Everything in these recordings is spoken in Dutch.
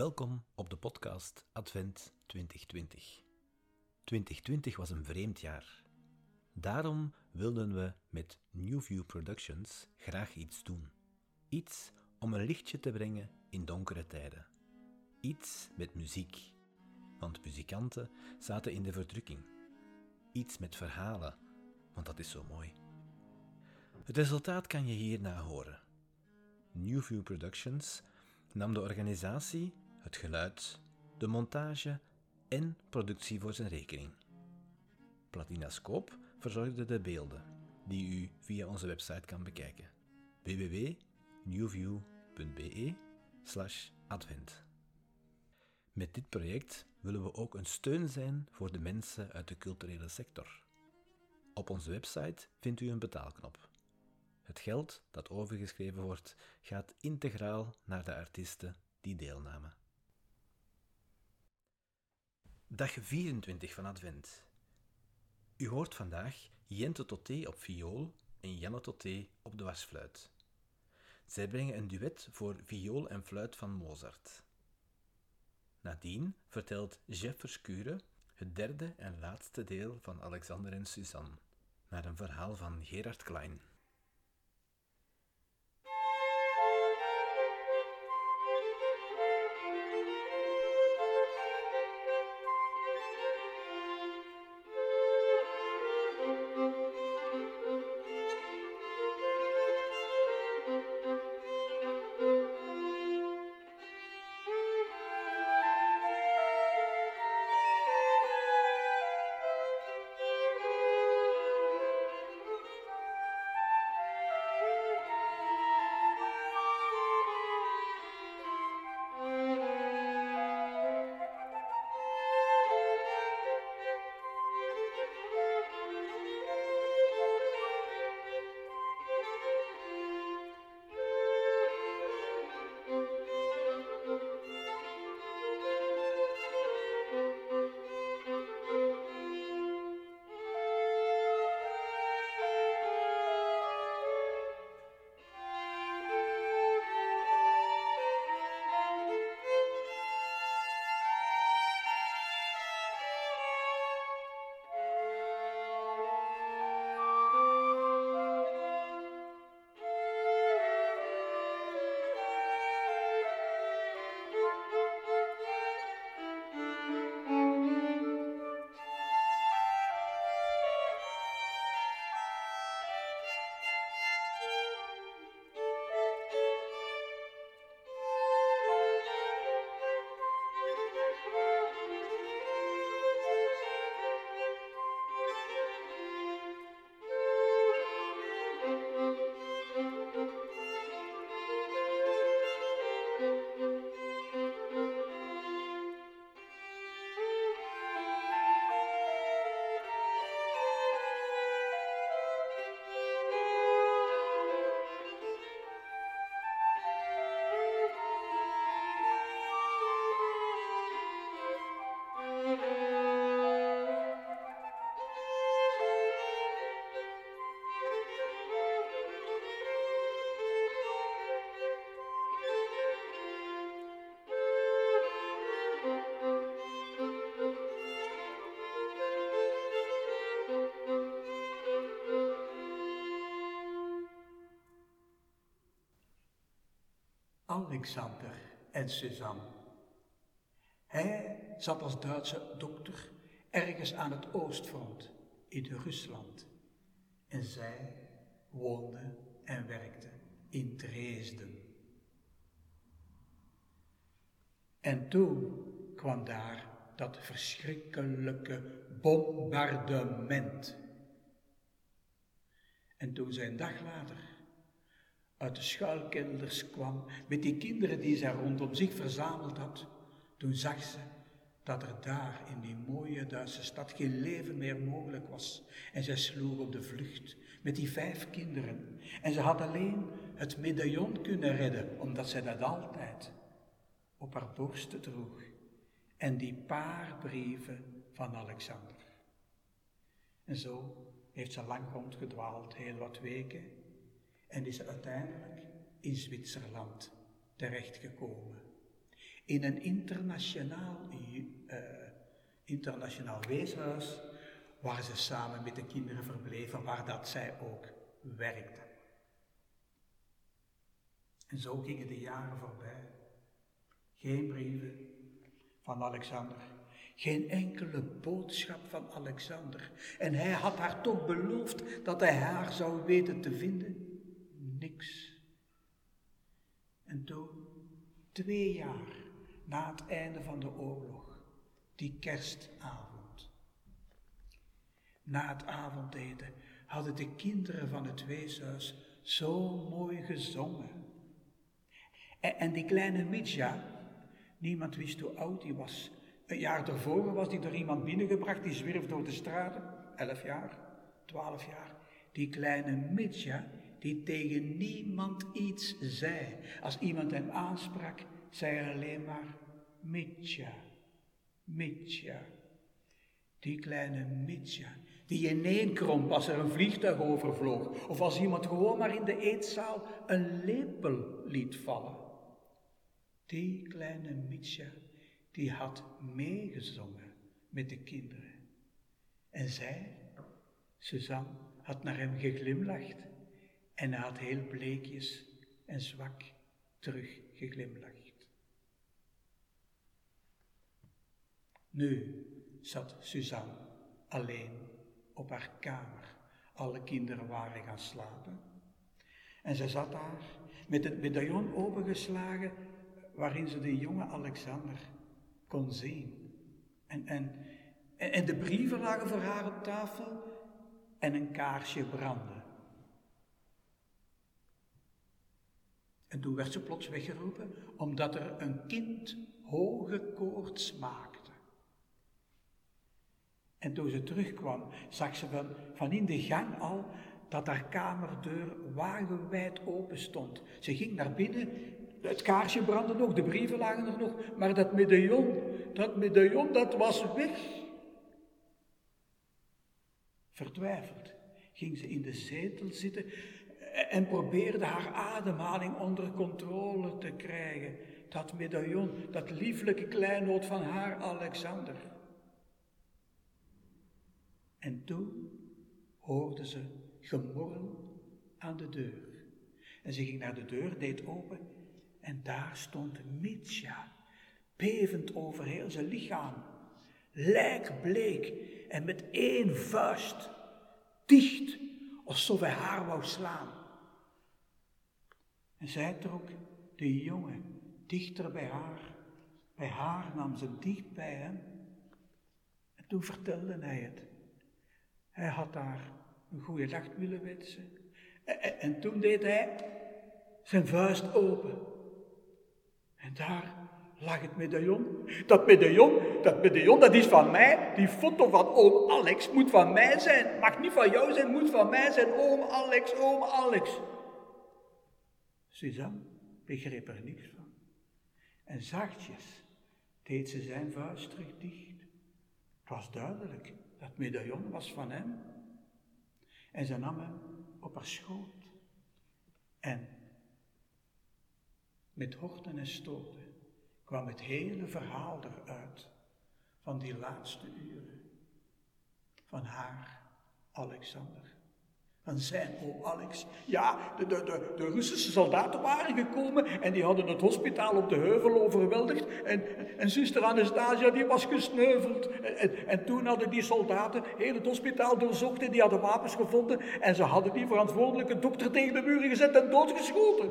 Welkom op de podcast Advent 2020. 2020 was een vreemd jaar. Daarom wilden we met Newview Productions graag iets doen. Iets om een lichtje te brengen in donkere tijden. Iets met muziek, want muzikanten zaten in de verdrukking. Iets met verhalen, want dat is zo mooi. Het resultaat kan je hierna horen. Newview Productions nam de organisatie, het geluid, de montage en productie voor zijn rekening. Platinascoop verzorgde de beelden, die u via onze website kan bekijken. www.newview.be advent. Met dit project willen we ook een steun zijn voor de mensen uit de culturele sector. Op onze website vindt u een betaalknop. Het geld dat overgeschreven wordt gaat integraal naar de artiesten die deelnamen. Dag 24 van Advent. U hoort vandaag Jente Toté op viool en Janne Toté op de wasfluit. Zij brengen een duet voor viool en fluit van Mozart. Nadien vertelt Jeff Verschuren het derde en laatste deel van Alexander en Suzanne, naar een verhaal van Gerard Klein. Alexander en Suzanne. Hij zat als Duitse dokter ergens aan het oostfront in Rusland en zij woonde en werkte in Dresden. En toen kwam daar dat verschrikkelijke bombardement. En toen zij een dag later uit de schuilkelders kwam met die kinderen die zij rondom zich verzameld had, toen zag ze dat er daar in die mooie Duitse stad geen leven meer mogelijk was. En zij sloeg op de vlucht met die vijf kinderen. En ze had alleen het medaillon kunnen redden, omdat zij dat altijd op haar borst droeg. En die paar brieven van Alexander. En zo heeft ze lang rondgedwaald, heel wat weken, en is uiteindelijk in Zwitserland terechtgekomen. in een internationaal, uh, internationaal weeshuis waar ze samen met de kinderen verbleven, waar dat zij ook werkte. En zo gingen de jaren voorbij. Geen brieven van Alexander. Geen enkele boodschap van Alexander. En hij had haar toch beloofd dat hij haar zou weten te vinden. Niks. En toen, twee jaar na het einde van de oorlog, die kerstavond. Na het avondeten hadden de kinderen van het weeshuis zo mooi gezongen. En, die kleine Mitja, niemand wist hoe oud hij was. Een jaar daarvoor was hij door iemand binnengebracht, die zwierf door de straten. Elf jaar, twaalf jaar. Die kleine Mitja, die tegen niemand iets zei. Als iemand hem aansprak, zei hij alleen maar Mitja, Mitja. Die kleine Mitja, die ineenkromp als er een vliegtuig overvloog, of als iemand gewoon maar in de eetzaal een lepel liet vallen. Die kleine Mitja, die had meegezongen met de kinderen. En zij, Suzanne, had naar hem geglimlacht en hij had heel bleekjes en zwak terug geglimlacht. Nu zat Suzanne alleen op haar kamer. Alle kinderen waren gaan slapen. En ze zat daar met het medaillon opengeslagen waarin ze de jonge Alexander kon zien. En, en, en de brieven lagen voor haar op tafel en een kaarsje brandde. En toen werd ze plots weggeroepen, omdat er een kind hoge koorts maakte. En toen ze terugkwam, zag ze van, van in de gang al dat haar kamerdeur wagenwijd open stond. Ze ging naar binnen, het kaarsje brandde nog, de brieven lagen er nog, maar dat medaillon, dat medaillon, dat was weg. Vertwijfeld ging ze in de zetel zitten en probeerde haar ademhaling onder controle te krijgen. Dat medaillon, dat lieflijke kleinood van haar Alexander. En toen hoorde ze gemorrel aan de deur. En ze ging naar de deur, deed open en daar stond Mitja, bevend over heel zijn lichaam, lijkbleek en met één vuist, dicht, alsof hij haar wou slaan. En zij trok de jongen dichter bij haar. Bij haar nam ze dicht bij hem. En toen vertelde hij het. Hij had haar een goede dag willen wensen. En, en toen deed hij zijn vuist open. En daar lag het medaillon. Dat medaillon, dat medaillon, dat is van mij. Die foto van oom Alex moet van mij zijn. Mag niet van jou zijn, moet van mij zijn. Oom Alex, oom Alex. Suzanne begreep er niks van. En zachtjes deed ze zijn vuist terug dicht. Het was duidelijk, dat medaillon was van hem. En ze nam hem op haar schoot. En met horten en stoten kwam het hele verhaal eruit van die laatste uren van haar, Alexander van zijn oom Alex. Ja, de, de, de, Russische soldaten waren gekomen en die hadden het hospitaal op de heuvel overweldigd. En, en zuster Anastasia die was gesneuveld. En, en, en, toen hadden die soldaten heel het hospitaal doorzocht en die hadden wapens gevonden. En ze hadden die verantwoordelijke dokter tegen de muren gezet en doodgeschoten.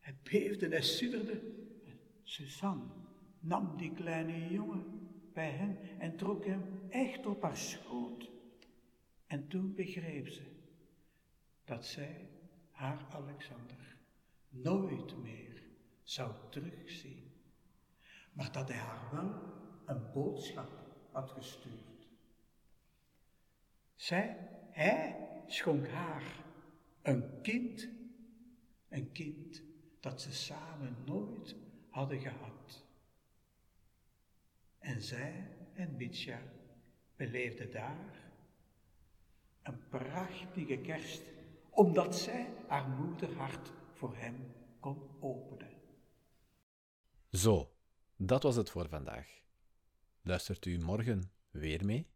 Hij beefde en sidderde. Suzanne nam die kleine jongen bij hem en trok hem echt op haar schoot. En toen begreep ze dat zij haar Alexander nooit meer zou terugzien, maar dat hij haar wel een boodschap had gestuurd. Zij, hij schonk haar een kind, een kind dat ze samen nooit hadden gehad. En zij en Mitja beleefden daar een prachtige kerst, omdat zij haar moederhart voor hem kon openen. Zo, dat was het voor vandaag. Luistert u morgen weer mee?